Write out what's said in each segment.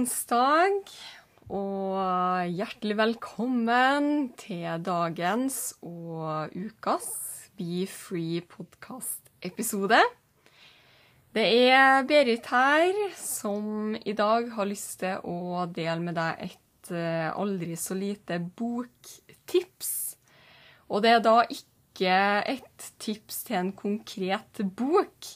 onsdag, og hjertelig velkommen til dagens og ukas Be Free podcast-episode. Det er Berit her som i dag har lyst til å dele med deg et eh, aldri så lite boktips. Og det er da ikke et tips til en konkret bok.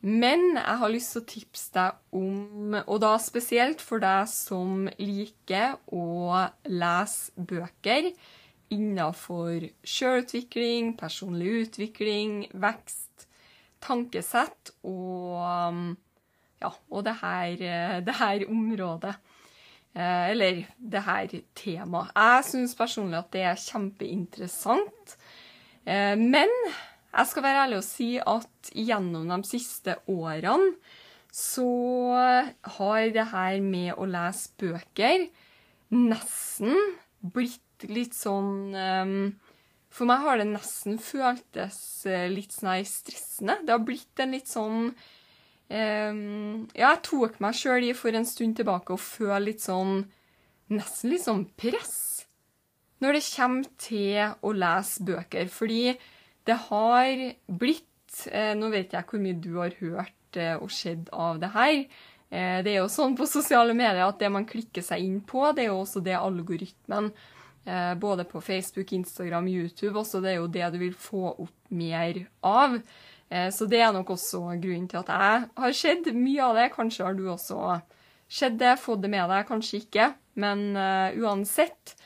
Men jeg har lyst til å tipse deg om, og da spesielt for deg som liker å lese bøker innenfor sjølutvikling, personlig utvikling, vekst, tankesett og, ja, og det her, det her området. Eh, Eller det her temaet. Jeg syns personlig at det er kjempeinteressant. Eh, Men jeg skal være ærlig og si at gjennom de siste årene så har det her med å lese bøker nesten blitt litt sånn ehm, For meg har det nesten føltes eh, litt sånn stressende. Det har blitt en litt sånn ehm, Ja, jeg tok meg sjøl i for en stund tilbake å føle litt sånn Nesten litt sånn press når det kommer til å lese bøker. Fordi det har blitt eh, Nå vet jeg hvor mye du har hørt eh, og sett av det her. Eh, det er jo sånn på sosiale medier at det man klikker seg inn på, det er jo også det algoritmen eh, både på Facebook, Instagram, YouTube også, det er jo det du vil få opp mer av. Eh, så det er nok også grunnen til at jeg har sett mye av det. Kanskje har du også sett det, fått det med deg, kanskje ikke. Men eh, uansett,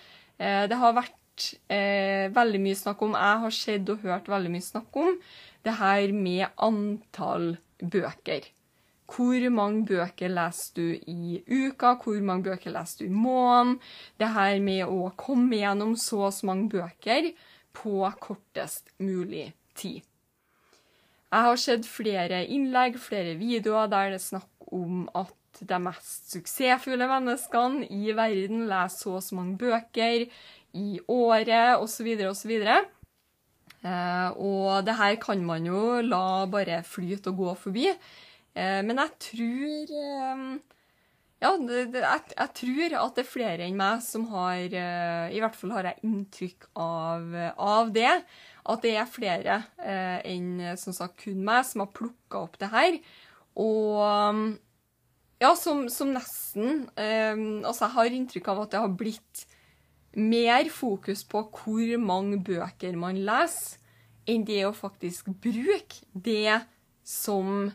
det har vært eh, veldig mye snakk om Jeg har sett og hørt veldig mye snakk om det her med antall bøker. Hvor mange bøker leser du i uka? Hvor mange bøker leser du i måneden? Det her med å komme gjennom så og så mange bøker på kortest mulig tid. Jeg har sett flere innlegg, flere videoer der det er snakk om at de mest suksessfulle menneskene i verden leser så og så mange bøker i året, osv., osv. Eh, og det her kan man jo la bare flyte og gå forbi. Eh, men jeg tror eh, Ja, jeg, tror at det er flere enn meg som har eh, I hvert fall har jeg inntrykk av, av det. At det er flere enn som sagt kun meg som har plukka opp det her. Og ja, som, som nesten Altså, jeg har inntrykk av at det har blitt mer fokus på hvor mange bøker man leser, enn det å faktisk bruke det som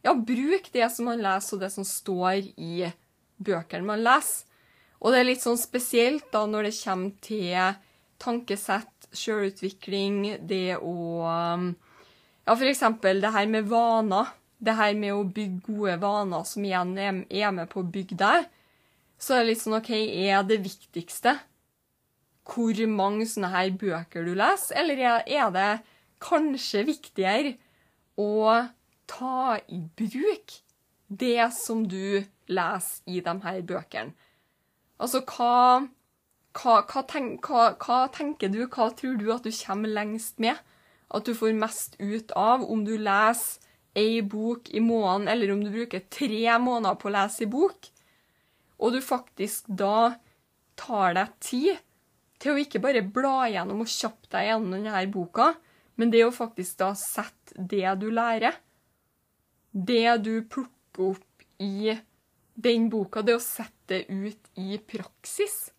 Ja, bruke det som man leser, og det som står i bøkene man leser. Og det er litt sånn spesielt da når det kommer til tankesett, sjølutvikling, det å Ja, eksempel det her med vaner. Det her med å bygge gode vaner som igjen er med på å bygge deg. Så er det litt sånn OK, er det viktigste hvor mange sånne her bøker du leser, eller er, det kanskje viktigere å ta i bruk det som du leser i de her bøkene? Altså, hva, hva, hva, tenk, hva tenker du, hva tror du at du kommer lengst med? At du får mest ut av om du leser ei bok i måneden, eller om du bruker tre måneder på å lese ei bok? Og du faktisk da tar deg tid til å ikke bare bla gjennom og kjappe deg gjennom denne boka, men det å faktisk da sette det du lærer, det du plukker opp i den boka, det å sette det ut i praksis.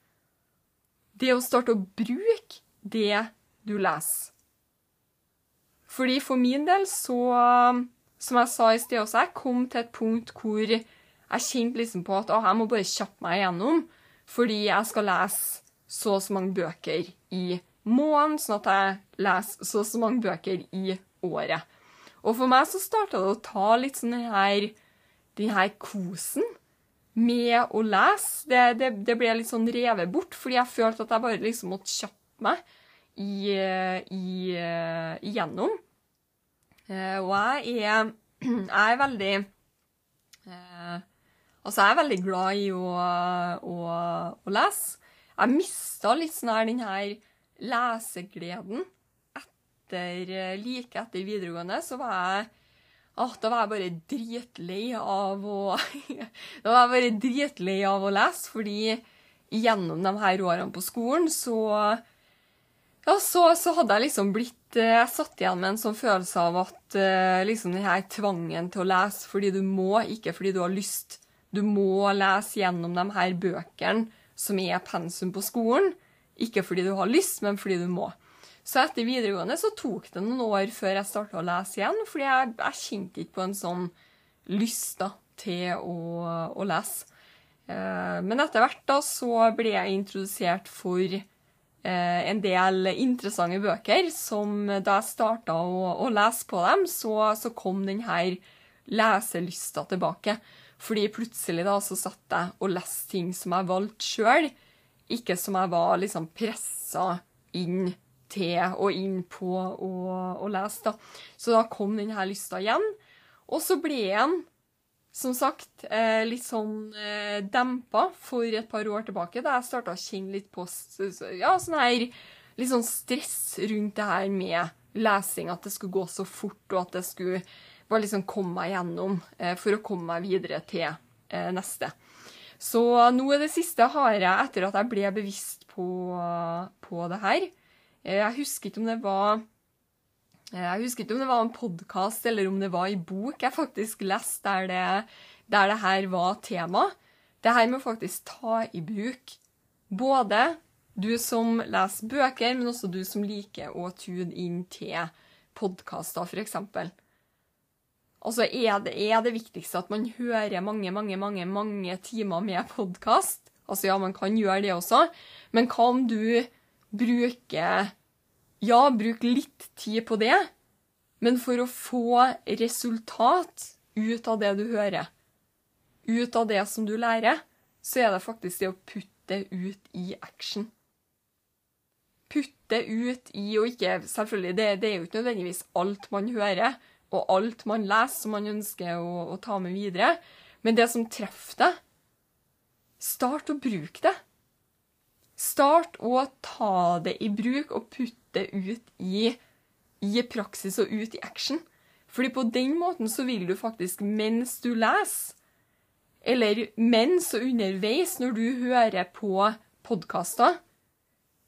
Det å starte å bruke det du leser. Fordi for min del så, som jeg sa i sted også, jeg kom til et punkt hvor jeg kjente liksom på at å, jeg må bare kjappe meg igjennom, fordi jeg skal lese så og så mange bøker i måneden, sånn at jeg leser så og så mange bøker i året. Og for meg så starta det å ta litt sånn den her, den her kosen med å lese. Det, det, det ble litt sånn revet bort, fordi jeg følte at jeg bare liksom måtte kjappe meg i, i, igjennom. Eh, og jeg er, jeg er veldig eh, Altså, jeg er veldig glad i å, å, å lese. Jeg mista litt sånn her den her lesegleden etter Like etter videregående så var jeg ah, Da var jeg bare dritlei av å Da var jeg bare dritlei av å lese, fordi gjennom de her årene på skolen så ja, så, så, hadde jeg liksom blitt eh, Jeg satt igjen med en sånn følelse av at eh, liksom den her tvangen til å lese fordi du må, ikke fordi du har lyst. Du må lese gjennom de her bøkene som er pensum på skolen. Ikke fordi du har lyst, men fordi du må. Så etter videregående så tok det noen år før jeg starta å lese igjen, fordi jeg, jeg kjente ikke på en sånn lyst da, til å, å lese. Eh, men etter hvert da så ble jeg introdusert for Eh, en del interessante bøker som da jeg starta å, å, lese på dem, så, så kom denne leselysta tilbake. Fordi plutselig da så satt jeg og leste ting som jeg valgte sjøl, ikke som jeg var liksom pressa inn til og inn på å, lese. da. Så da kom denne lysta igjen. Og så ble den som sagt, eh, litt sånn eh, dempa for et par år tilbake, da jeg starta å kjenne litt på ja, sånn her, litt sånn stress rundt det her med lesing. At det skulle gå så fort, og at det skulle bare liksom komme meg gjennom eh, for å komme meg videre til eh, neste. Så nå i det siste har jeg, etter at jeg ble bevisst på, på det her eh, Jeg husker ikke om det var jeg husker ikke om det var en podkast eller om det var i bok jeg faktisk leste der det, der det her var tema. Det her må faktisk ta i bruk både du som leser bøker, men også du som liker å tune inn til podkaster, f.eks. Altså, er det, er det viktigste at man hører mange, mange, mange, mange timer med podkast? Altså, ja, man kan gjøre det også, men hva om du bruker ja, bruk litt tid på det, men for å få resultat ut av det du hører, ut av det som du lærer, så er det faktisk det å putte ut i action. Putte ut i, og ikke Selvfølgelig, det, det er jo ikke nødvendigvis alt man hører, og alt man leser som man ønsker å, å ta med videre, men det som treffer deg, start å bruke det. Start å ta det i bruk og putte det ut i, i praksis og ut i action. Fordi på den måten så vil du faktisk, mens du leser, eller mens og underveis når du hører på podkaster,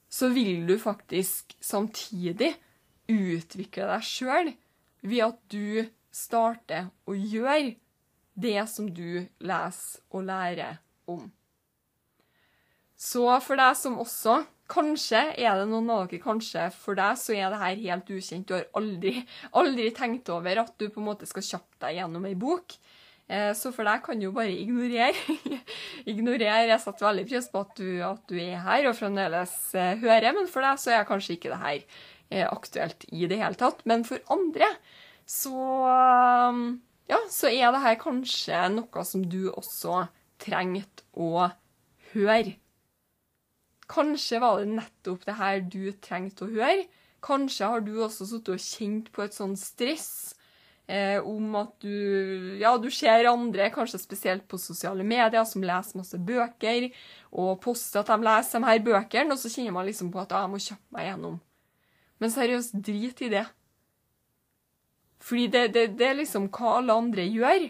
så vil du faktisk samtidig utvikle deg sjøl ved at du starter å gjøre det som du leser og lærer om. Så for deg som også Kanskje er det noen av dere, kanskje for deg så er det her helt ukjent. Du har aldri, aldri tenkt over at du på en måte skal kjappe deg gjennom ei bok. Eh, så for deg kan du jo bare ignorere. ignorere. Jeg setter veldig pris på at du, at du er her og fremdeles eh, hører, men for deg så er kanskje ikke det her eh, aktuelt i det hele tatt. Men for andre så ja, så er det her kanskje noe som du også trengte å høre. Kanskje var det nettopp det her du trengte å høre. Kanskje har du også sittet og kjent på et sånn stress eh, om at du Ja, du ser andre, kanskje spesielt på sosiale medier, som leser masse bøker, og poster at de leser de her bøkene, og så kjenner man liksom på at ah, jeg må kjappe meg gjennom. Men seriøst, drit i det. Fordi det, det, det, er liksom hva alle andre gjør.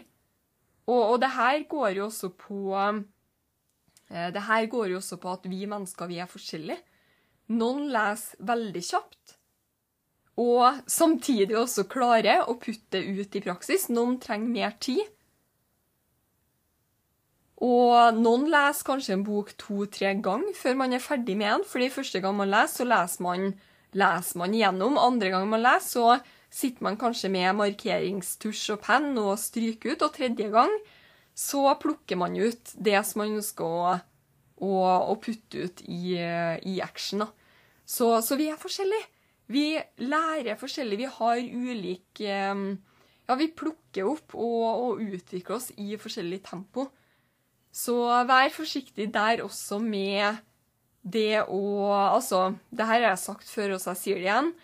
Og, og det her går jo også på Eh, det her går jo også på at vi mennesker vi er forskjellige. Noen leser veldig kjapt, og samtidig også klarer å putte ut i praksis. Noen trenger mer tid. Og noen leser kanskje en bok to-tre ganger før man er ferdig med den. fordi første gang man leser, så leser man, leser man gjennom. Andre gang man leser, så sitter man kanskje med markeringstusj og penn og stryker ut. Og tredje gang så plukker man ut det som man ønsker å, å, å putte ut i, i action. Så, så vi er forskjellige. Vi lærer forskjellig. Vi har ulik eh, Ja, vi plukker opp og, og utvikler oss i forskjellig tempo. Så vær forsiktig der også med det å Altså, det her har jeg sagt før, og så jeg sier det igjen.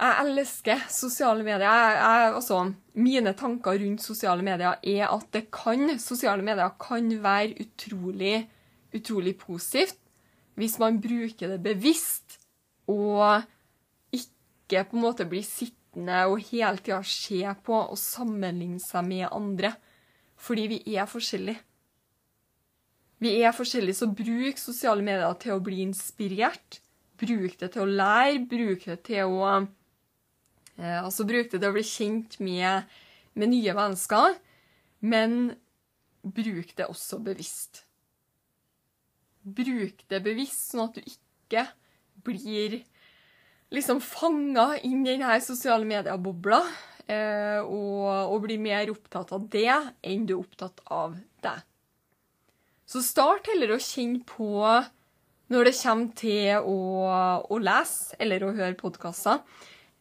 Jeg elsker sosiale medier. Jeg, jeg, altså, mine tanker rundt sosiale medier er at det kan, sosiale medier kan være utrolig, utrolig positivt hvis man bruker det bevisst og ikke på en måte blir sittende og hele tida se på og sammenligne seg med andre. Fordi vi er forskjellige. Vi er forskjellige, så bruk sosiale medier til å bli inspirert. Bruk det til å lære, bruk det til å eh, Altså bruk det til å bli kjent med, med nye mennesker. Men bruk det også bevisst. Bruk det bevisst, sånn at du ikke blir liksom fanga inn i denne sosiale medier-bobla. Eh, og, og blir mer opptatt av det enn du er opptatt av. Så start heller å kjenne på når det kommer til å, å lese eller å høre podkaster.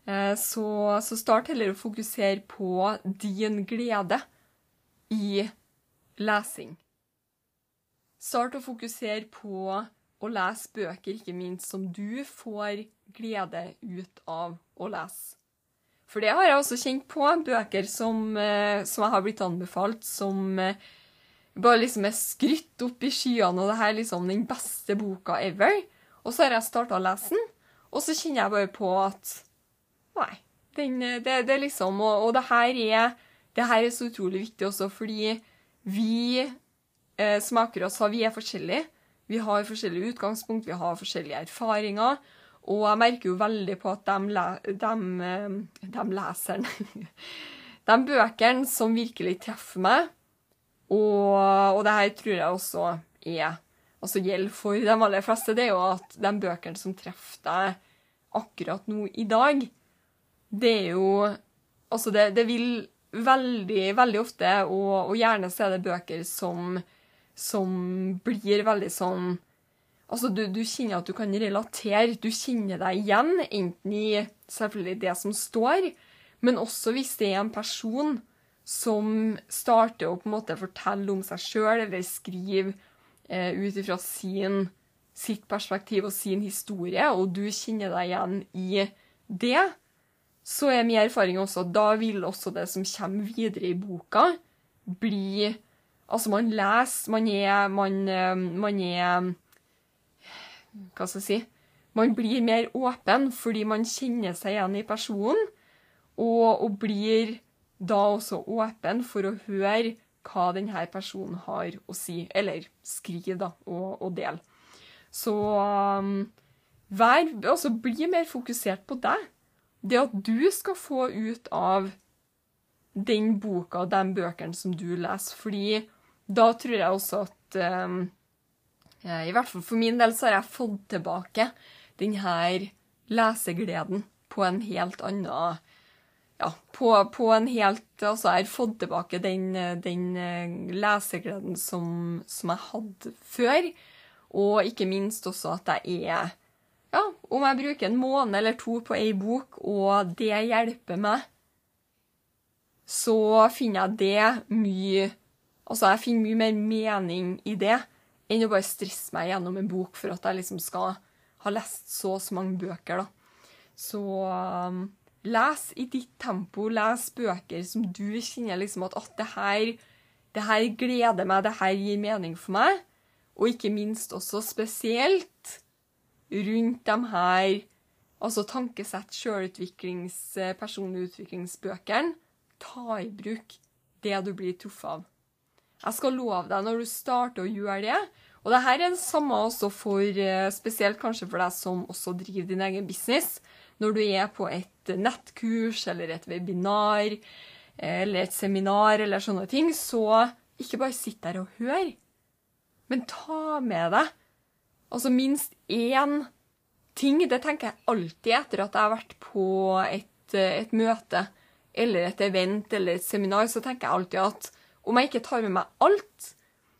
Eh, så, så start heller å fokusere på din glede i lesing. Start å fokusere på å lese bøker, ikke minst, som du får glede ut av å lese. For det har jeg også kjent på. Bøker som, eh, som jeg har blitt anbefalt, som eh, bare liksom er skrytt opp i skyene, og det her er liksom den beste boka ever. Og så har jeg starta å lese den, og så kjenner jeg bare på at Nei. Den, eh, det, det liksom Og, og det, her er, det her er så utrolig viktig også, fordi vi eh, jeg sa, vi er forskjellige. Vi har forskjellige utgangspunkt, vi har forskjellige erfaringer. Og jeg merker jo veldig på at de, de, de leserne De bøkene som virkelig treffer meg, og, og det her tror jeg også er altså gjelder for de aller fleste, det er jo at de bøkene som treffer deg akkurat nå i dag, det er jo Altså, det, det vil veldig, veldig ofte, og, og gjerne så er det bøker som som blir veldig sånn Altså, du, du, kjenner at du kan relatere. Du kjenner deg igjen, enten i selvfølgelig det som står, men også hvis det er en person som starter å på en måte fortelle om seg sjøl, eller skrive eh, ut ifra sitt perspektiv og sin historie, og du kjenner deg igjen i det, så er min erfaring også at da vil også det som kommer videre i boka, bli Altså, man leser Man er Man, eh, man er Hva skal jeg si Man blir mer åpen fordi man kjenner seg igjen i personen, og, og blir da også åpen for å høre hva denne personen har å si. Eller skrive, da, og, og dele. Så um, vær Altså, bli mer fokusert på deg. Det at du skal få ut av den boka og de bøkene som du leser. Fordi da tror jeg også at um, I hvert fall for min del så har jeg fått tilbake denne lesegleden på en helt annen Ja, på, på en helt Altså, jeg har fått tilbake den, den eh, lesegleden som, som, jeg hadde før. Og ikke minst også at jeg er Ja, om jeg bruker en måned eller to på ei bok, og det hjelper meg, så finner jeg det mye Altså, jeg finner mye mer mening i det enn å bare stresse meg gjennom en bok for at jeg liksom skal ha lest så og så mange bøker, da. Så um, les i ditt tempo. Les bøker som du kjenner liksom at, at det, her, det her gleder meg, det her gir mening for meg. Og ikke minst også spesielt rundt de her altså tankesett, sjølutviklings, personlig utviklingsbøkene. Ta i bruk det du blir truffet av. Jeg skal love deg, når du starter å gjøre det Og det her er det samme også for eh, Spesielt kanskje for deg som også driver din egen business. Når du er på et nettkurs eller et webinar eller et seminar eller sånne ting, så ikke bare sitt der og hør, men ta med deg altså minst én ting. Det tenker jeg alltid etter at jeg har vært på et, et møte eller et event eller et seminar, så tenker jeg alltid at om jeg ikke tar med meg alt,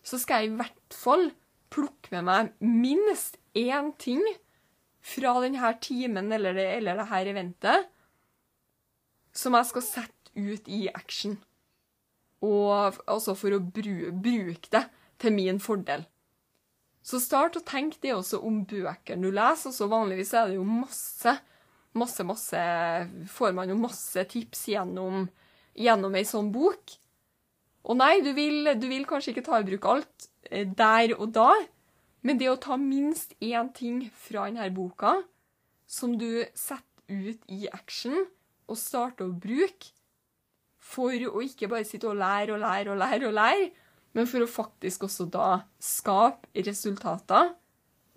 så skal jeg i hvert fall plukke med meg minst én ting fra denne timen eller det, eller det her eventet som jeg skal sette ut i action. Og altså for å bru, bruke det til min fordel. Så start å tenke det også om bøkene du leser. Også vanligvis er det jo masse, masse, masse Får man jo masse tips gjennom, gjennom ei sånn bok. Og nei, du vil, du vil kanskje ikke ta i bruk alt eh, der og da, men det å ta minst én ting fra denne boka som du setter ut i action, og starter å bruke, for å ikke bare sitte og lære og lære og lære, og lære, men for å faktisk også da skape resultater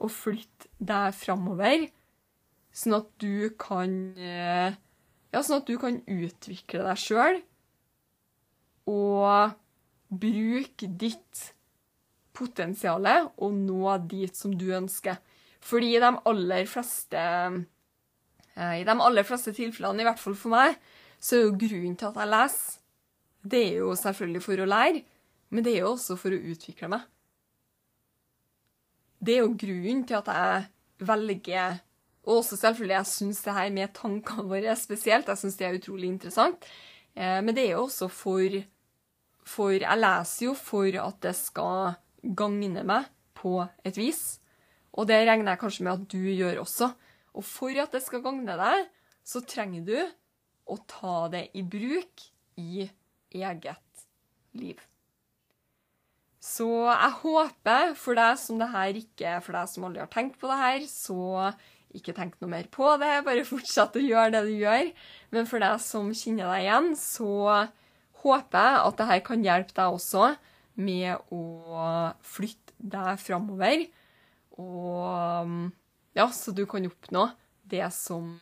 og flytte deg framover, sånn at du kan eh, Ja, sånn at du kan utvikle deg sjøl og bruke ditt potensial og nå dit som du ønsker. Fordi de aller fleste eh, I de aller fleste tilfellene, i hvert fall for meg, så er jo grunnen til at jeg leser, det er jo selvfølgelig for å lære, men det er jo også for å utvikle meg. Det er jo grunnen til at jeg velger Og også selvfølgelig, jeg syns det her med tankene våre spesielt. Jeg syns det er utrolig interessant. Eh, men det er jo også for For jeg leser jo for at det skal gagne meg på et vis. Og det regner jeg kanskje med at du gjør også. Og for at det skal gagne deg, så trenger du å ta det i bruk i eget liv. Så jeg håper, for deg som det her ikke For deg som aldri har tenkt på det her, så ikke tenk noe mer på det. Bare fortsett å gjøre det du gjør. Men for deg som kjenner deg igjen, så håper jeg at det her kan hjelpe deg også med å flytte deg framover. Og ja, så du kan oppnå det som,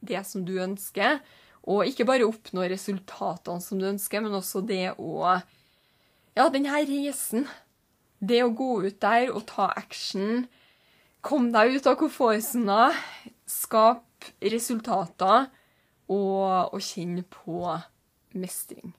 det som du ønsker. Og ikke bare oppnå resultatene som du ønsker, men også det å Ja, denne reisen. Det å gå ut der og ta action. Kom deg ut av komfortsona. Skap resultater. Og, og kjenne på mestring.